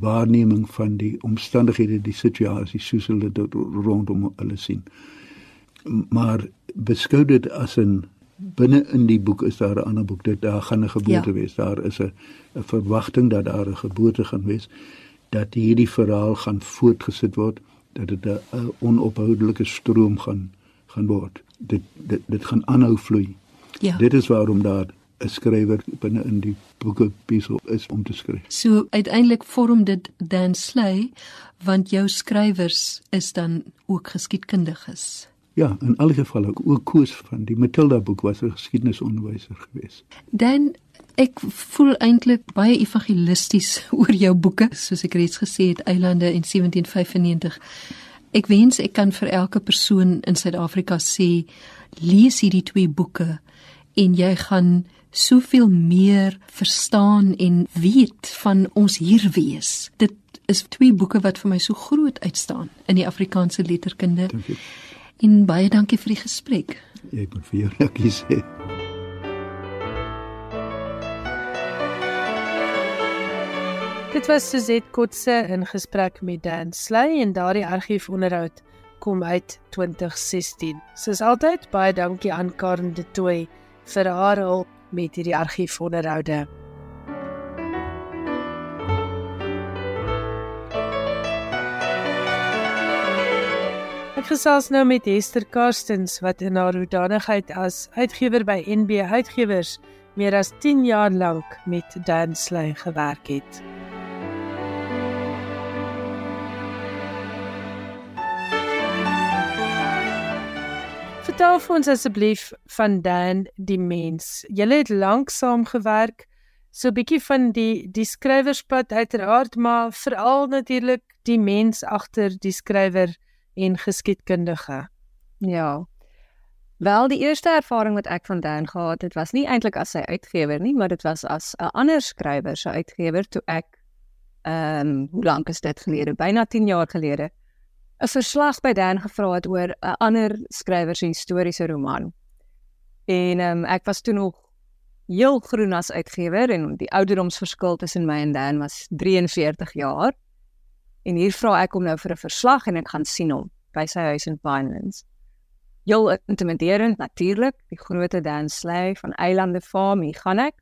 [SPEAKER 2] waarneming van die omstandighede, die situasie soos hulle dit rondom hulle sien. Maar beskou dit as 'n binne in die boek is daar 'n ander boek dit daar gaan 'n geboorte ja. wees. Daar is 'n 'n verwagting dat daar 'n geboorte gaan wees dat hierdie verhaal gaan voortgesit word, dat dit 'n onophoudelike stroom gaan gaan word. Dit dit dit gaan aanhou vloei. Ja. Dit is waarom daar 'n skrywer binne in die boeke besig is om te skryf.
[SPEAKER 5] So uiteindelik vorm dit Dan Slay want jou skrywers is dan ook geskiedkundiges.
[SPEAKER 2] Ja, in alle gevalle ook Koos van die Matilda boek was 'n geskiedenisonderwyser geweest.
[SPEAKER 5] Dan ek voel eintlik baie evangelisties oor jou boeke, soos ek reeds gesê het, Eilande en 1795. Ek wens ek kan vir elke persoon in Suid-Afrika sê lees hierdie twee boeke en jy gaan soveel meer verstaan en weet van ons hier wees. Dit is twee boeke wat vir my so groot uitstaan in die Afrikaanse letterkunde. En baie dankie vir die gesprek.
[SPEAKER 2] Ek moet vir jou dankie sê.
[SPEAKER 1] Dit was Suzette Kotse in gesprek met Dan Sley en daardie argiefonderhoud kom uit 2016. Soos altyd, baie dankie aan Karen de Tooy vir haar hulp met hierdie argiefonderhoude. Ek gesels nou met Esther Karstens wat in haar hoedanigheid as uitgewer by NB Uitgewers meer as 10 jaar lank met Dan Sley gewerk het. Vertel vir ons asseblief van Dan die mens. Julle het lank saam gewerk. So 'n bietjie van die die skrywerspad uiteraard, maar veral natuurlik die mens agter die skrywer en geskiedkundige.
[SPEAKER 6] Ja. Wel die eerste ervaring wat ek van Dan gehad het, was nie eintlik as sy uitgewer nie, maar dit was as 'n ander skrywer se uitgewer toe ek ehm um, hoe lank is dit gelede? Byna 10 jaar gelede 'n verslag by Dan gevra het oor 'n ander skrywer se historiese roman. En ehm um, ek was toe nog heel groen as uitgewer en die ouderdomsverskil tussen my en Dan was 43 jaar. En hier vra ek hom nou vir 'n verslag en ek gaan sien hom by sy huis in Pinelands. Heel intimiderend natuurlik, die groot Dan Slay van Eilande Farm, hier gaan ek.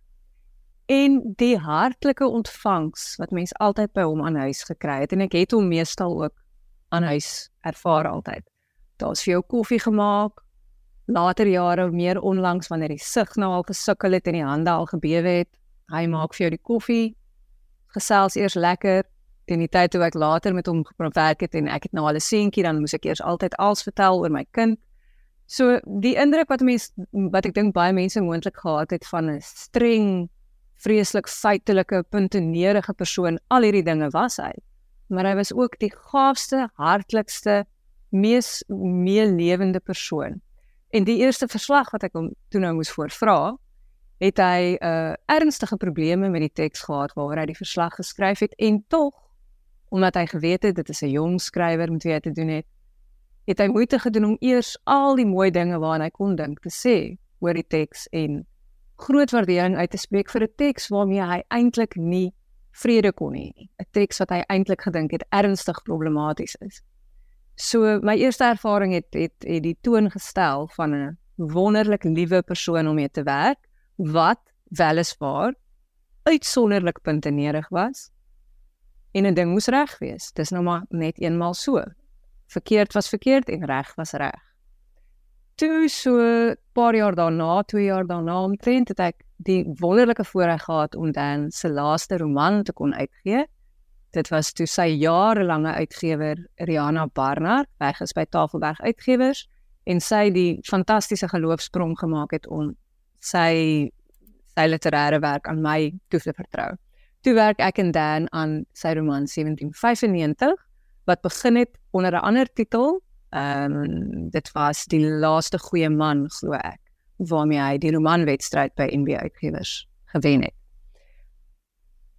[SPEAKER 6] En die hartlike ontvangs wat mens altyd by hom aan huis gekry het en ek het hom meestal ook aan huis ervaar altyd. Daar's vir jou koffie gemaak. Later jare meer onlangs wanneer die sig nou al gesukkel het en die hande al gebewe het, hy maak vir jou die koffie. Gesels eers lekker. Teen die tyd toe ek later met hom gewerk het en ek het nou al 'n seentjie, dan moes ek eers altyd alles vertel oor my kind. So die indruk wat mense wat ek dink baie mense moontlik gehad het van 'n streng, vreeslik feitelike, puntenerige persoon, al hierdie dinge was hy maar hy was ook die gaafste, hartlikste, mees meelewende persoon. En die eerste verslag wat ek hom toe nou moes voorvra, het hy uh, ernstige probleme met die teks gehad waaroor hy die verslag geskryf het en tog omdat hy geweet het dit is 'n jong skrywer met wie hy te doen het, het hy moeite gedoen om eers al die mooi dinge waaraan hy kon dink te sê oor die teks en groot waardering uit te spreek vir 'n teks waarmee hy eintlik nie vrede kon hê nie. 'n Teks wat hy eintlik gedink het ernstig problematies is. So my eerste ervaring het het het die toon gestel van 'n wonderlik liewe persoon om mee te werk wat weliswaar uitsonderlik puntenerig was en 'n ding moes reg wees. Dis nou maar net eenmal so. Verkeerd was verkeerd en reg was reg. Toe so 'n paar jaar daarna, 2 jaar daarna omtrent het ek die wonderlike voorreg gehad om dan se laaste roman te kon uitgee. Dit was toe sy jarelange uitgewer Rihanna Barnard weg is by Tafelberg Uitgewers en sy die fantastiese geloofsprong gemaak het om sy sy literêre werk aan my toe te vertrou. Toe werk ek en Dan aan sy roman 1795 wat begin het onder 'n ander titel. Ehm um, dit was die laaste goeie man glo ek waarmee hy die romanwedstryd by NB Uitgewers gewen het.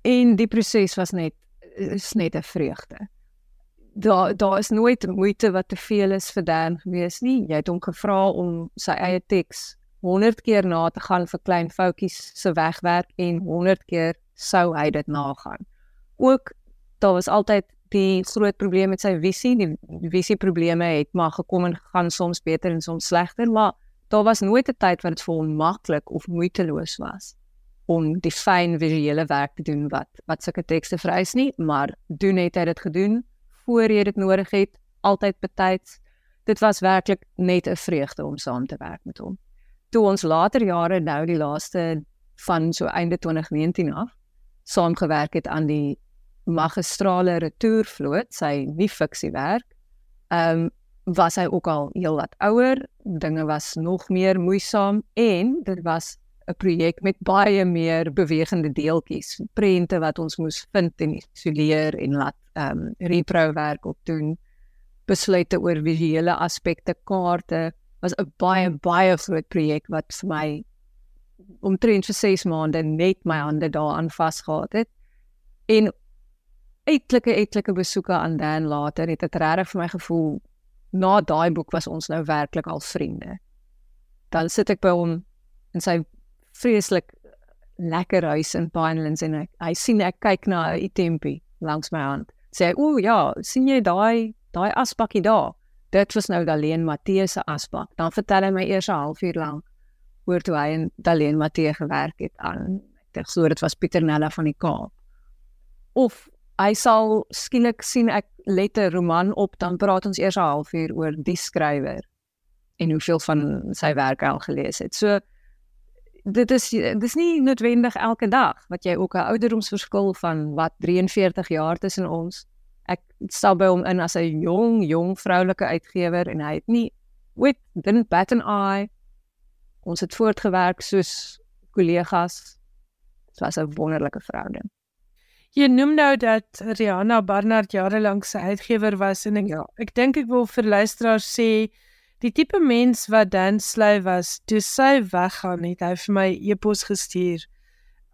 [SPEAKER 6] En die proses was net is net 'n vreugde. Daar daar is nooit moeite wat te veel is vir Dan gewees nie. Jy het hom gevra om sy eie teks 100 keer na te gaan vir klein foutjies se wegwerk en 100 keer sou hy dit nagaan. Ook daar was altyd die groot probleem met sy visie, die visie probleme het maar gekom en gegaan soms beter en soms slegter, maar daar was nooit 'n tyd wat dit vir hom maklik of moeiteloos was om die fyn visuele werk te doen wat wat sulke tekste vereis nie, maar doen het hy dit gedoen voor jy dit nodig het, altyd betyds. Dit was werklik net 'n vreugde om saam te werk met hom. Toe ons later jare nou die laaste van so einde 2019 af saamgewerk het aan die magistrale retourvloot, sy nie fiksiewerk. Ehm um, was hy ook al heel wat ouer, dinge was nog meer moeisaam en dit was 'n projek met baie meer bewegende deeltjies, prente wat ons moes vind en isoleer en laat ehm um, repro werk op doen. Besluite oor visuele aspekte, kaarte was 'n baie baie groot projek wat vir my omtrent vir 6 maande net my hande daaraan vasgehad het. En etlike etlike besoeke aan Dan later het dit regtig vir my gevoel na daai boek was ons nou werklik al vriende. Dan sit ek by hom in sy vreeslik lekker huis in Pinelands en ek, hy sien ek kyk na 'n tempie langs my hand. Sê o ja, sien jy daai daai asbakkie daar? Dit was nou Daleen Matthee se asbak. Dan vertel hy my eers 'n halfuur lank oor toe hy en Daleen Matthee gewerk het aan ek dink so dit was Pieternella van die Kaap. Of hy sal skielik sien ek let 'n roman op dan praat ons eers 'n halfuur oor die skrywer en hoeveel van sy werk hy al gelees het. So dit is dis nie noodwendig elke dag wat jy ook 'n ouderdomsverskil van wat 43 jaar tussen ons. Ek stel by hom in as 'n jong jong vroulike uitgewer en hy het nie ooit didn't bat an eye. Ons het voortgewerk soos kollegas. Dit was 'n wonderlike verhouding.
[SPEAKER 1] Jy noem nou dat Rihanna Barnard jare lank sy uitgewer was en ek ja, ek dink ek wil vir luisteraars sê die tipe mens wat Dan Sley was, toe sy weggaan het, hy vir my e-pos gestuur.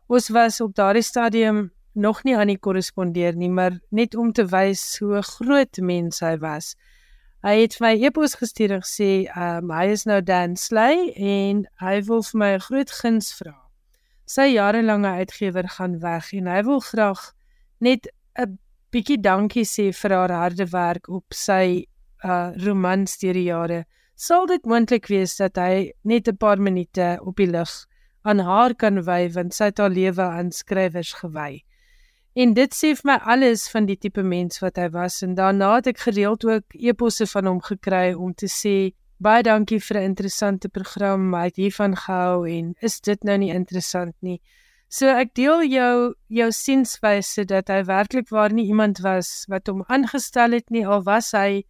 [SPEAKER 1] Ons was op daardie stadium nog nie aan die korrespondeer nie, maar net om te wys hoe groot mens hy was. Hy het my e-pos gestuur en gesê, um, hy is nou Dan Sley en hy wil vir my 'n groot guns vra sy jarelange uitgewer gaan weg en hy wil graag net 'n bietjie dankie sê vir haar harde werk op sy uh romans deur die jare. Sal dit moontlik wees dat hy net 'n paar minute op die lig aan haar kan wy want sy het haar lewe aan skrywers gewy. En dit sê vir my alles van die tipe mens wat hy was en daarna het ek gereeld ook eposse van hom gekry om te sê Baie dankie vir 'n interessante program. My het hiervan gehou en is dit nou nie interessant nie. So ek deel jou jou sienswyse dat hy werklik waar nie iemand was wat hom aangestel het nie al was hy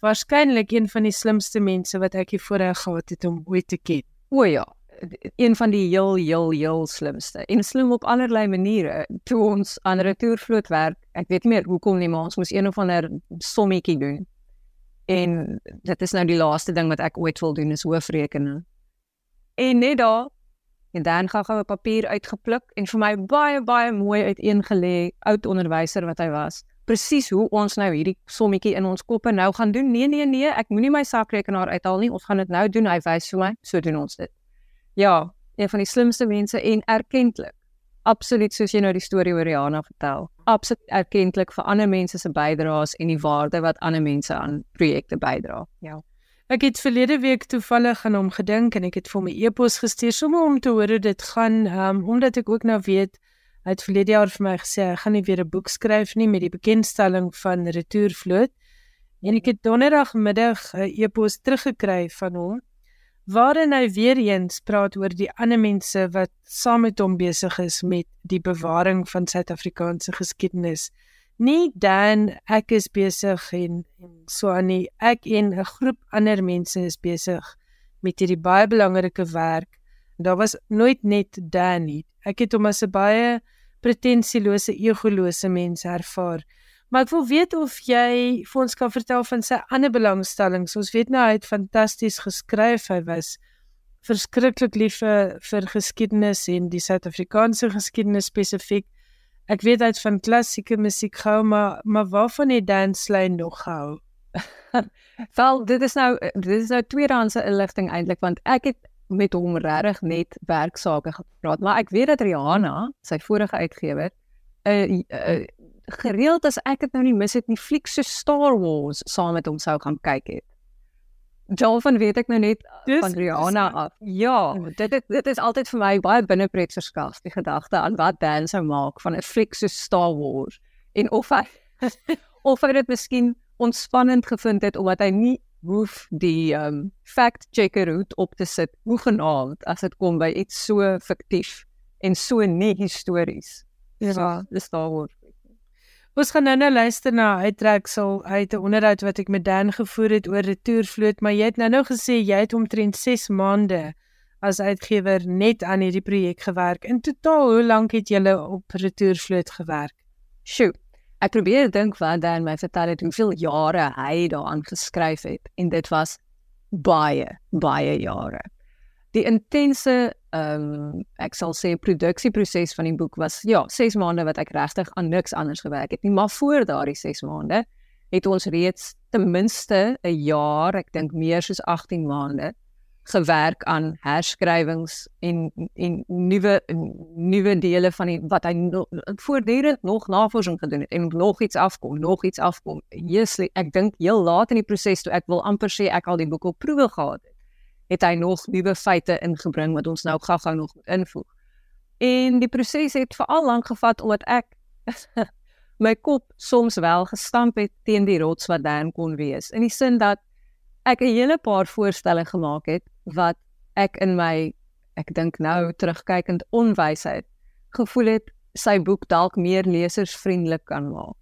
[SPEAKER 1] waarskynlik een van die slimste mense wat ek hier voorheen gehad het om ooit te ken.
[SPEAKER 6] O ja, een van die heel heel heel slimste. En slim op allerlei maniere. Toe ons aan retourvloot werk, ek weet nie meer hoekom nie, maar ons moes een of ander sommetjie doen en dit is nou die laaste ding wat ek ooit wil doen is hoofrekening. En net daar en dan gaan gou 'n papier uitgepluk en vir my baie baie mooi uiteengelê oud onderwyser wat hy was. Presies hoe ons nou hierdie sommetjie in ons koppe nou gaan doen. Nee nee nee, ek moenie my sakrekenaar uithaal nie. Ons gaan dit nou doen. Hy wys vir my, so doen ons dit. Ja, een van die slimste mense en erkentlik absoluut soos jy nou die storie oor Rihanna vertel. Absoluut erkentlik vir ander mense se bydraes en die waarde wat ander mense aan projekte bydra. Ja.
[SPEAKER 1] Ek het verlede week toevallig aan hom gedink en ek het vir hom 'n e-pos gestuur sommer om te hoor hoe dit gaan, um, omdat ek ook nou weet hy het verlede jaar vir my gesê hy gaan nie weer 'n boek skryf nie met die bekendstelling van Retourvloot. En ek het donderdag middag 'n e-pos teruggekry van hom waarin hy weer eens praat oor die ander mense wat saam met hom besig is met die bewaring van Suid-Afrikaanse geskiedenis. Nie dan ek is besig en, en so aan nie. Ek en 'n groep ander mense is besig met hierdie baie belangrike werk. Daar was nooit net Dan nie. Ek het hom as 'n baie pretensielose, egolose mens ervaar. Maar ek wil weet of jy vir ons kan vertel van sy ander belangstellings. Ons weet nou hy het fantasties geskryf. Hy was verskriklik lief vir, vir geskiedenis en die Suid-Afrikaanse geskiedenis spesifiek. Ek weet uit van klassieke musiek gehou, maar maar waarvan het Dan Slay nog gehou?
[SPEAKER 6] Wel, dit is nou dit is nou tweedehandse inligting eintlik want ek het met hom regtig net werksake gepraat, maar ek weet dat Rihanna, sy vorige uitgewer, 'n gereeld as ek dit nou nie mis het nie, fliek so Star Wars saam met hom sou gaan kyk het. Daarvan weet ek nou net dis, van Rihanna af. Ja, dit dit dit is altyd vir my baie binnepret verskaf die gedagte aan wat Dan sou maak van 'n fliek so Star Wars en of hy of hy dit miskien ontspannend gevind het omdat hy nie hoef die um fact checker hoed op te sit hoegenaamd as dit kom by iets so fiktief en so nie histories. Ja, dis Star Wars.
[SPEAKER 1] Ons gaan nou nou luister na uittreksel uit 'n onderhoud wat ek met Dan gevoer het oor retourvloot, maar jy het nou nou gesê jy het omtrent 6 maande as uitgewer net aan hierdie projek gewerk. In totaal, hoe lank het jy op retourvloot gewerk?
[SPEAKER 6] Sjoe. Ek probeer dink wat Dan my vertel het hoeveel jare hy daaraan geskryf het en dit was baie baie jare. Die intense ehm um, ek sal sê produksieproses van die boek was ja, 6 maande wat ek regtig aan niks anders gewerk het nie, maar voor daardie 6 maande het ons reeds ten minste 'n jaar, ek dink meer soos 18 maande gewerk aan herskrywings en en nuwe nuwe dele van die wat hy no, voortdurend nog navorsing gedoen het en nog iets afkom, nog iets afkom. Jesus, ek dink heel laat in die proses toe ek wil amper sê ek al die boek op proewe gehad het het hy nog nuwe feite ingebring wat ons nou gou-gou nog invoeg. En die proses het veral lank gevat omdat ek my kop soms wel gestamp het teen die rots wat dan kon wees. In die sin dat ek 'n hele paar voorstelle gemaak het wat ek in my ek dink nou terugkykend onwysheid gevoel het sy boek dalk meer lesersvriendelik kan maak.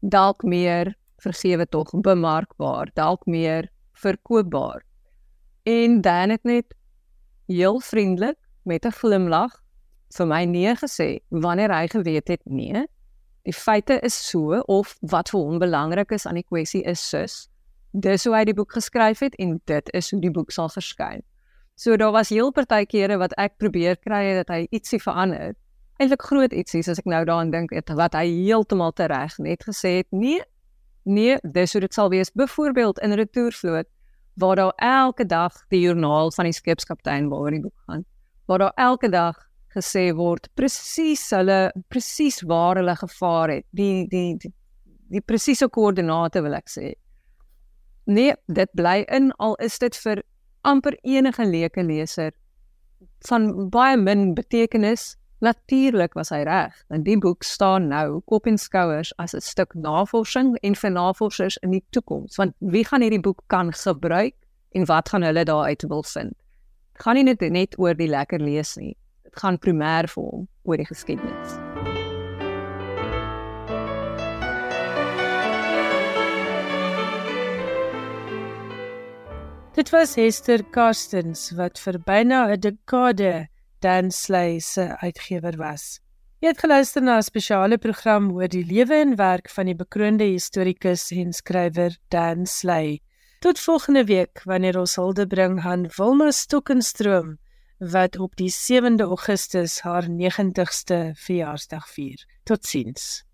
[SPEAKER 6] Dalk meer vergewe tog bemarkbaar, dalk meer verkoopbaar. En dan het net heel vriendelik met 'n glimlag vir my nee gesê wanneer hy geweet het nee. Die feite is so of wat vir hom belangrik is aan die kwessie is sus. Dis hoe hy die boek geskryf het en dit is hoe die boek sal verskyn. So daar was heel partykeere wat ek probeer kry dat hy ietsie verander. Eintlik groot ietsie as ek nou daaraan dink wat hy heeltemal tereg net gesê het nee. Nee, dis hoe dit sal wees. Byvoorbeeld in Retourvloot waar daar elke dag die joernaal van die skipskaptein waaroor die boek gaan waar daar elke dag gesê word presies hulle presies waar hulle gevaar het. Die die die, die presiese koördinate wil ek sê. Nee dit bly in al is dit vir amper enige leuke leser van baie min betekenis Natuurlik was hy reg, want die boek staan nou kop en skouers as 'n stuk navorsing en vir navorsers in die toekoms. Want wie gaan hierdie boek kan gebruik en wat gaan hulle daaruit wil vind? Dit gaan nie net net oor die lekker lees nie. Dit gaan primêr vir hom oor die geskiedenis.
[SPEAKER 1] Dit was Hester Karstens wat vir byna 'n dekade Dan Slay se uitgewer was. Jy het geluister na 'n spesiale program oor die lewe en werk van die bekroonde historikus en skrywer Dan Slay. Tot volgende week wanneer ons hulde bring aan Wilma Stokkenstroom wat op die 7de Augustus haar 90ste verjaarsdag vier. Totsiens.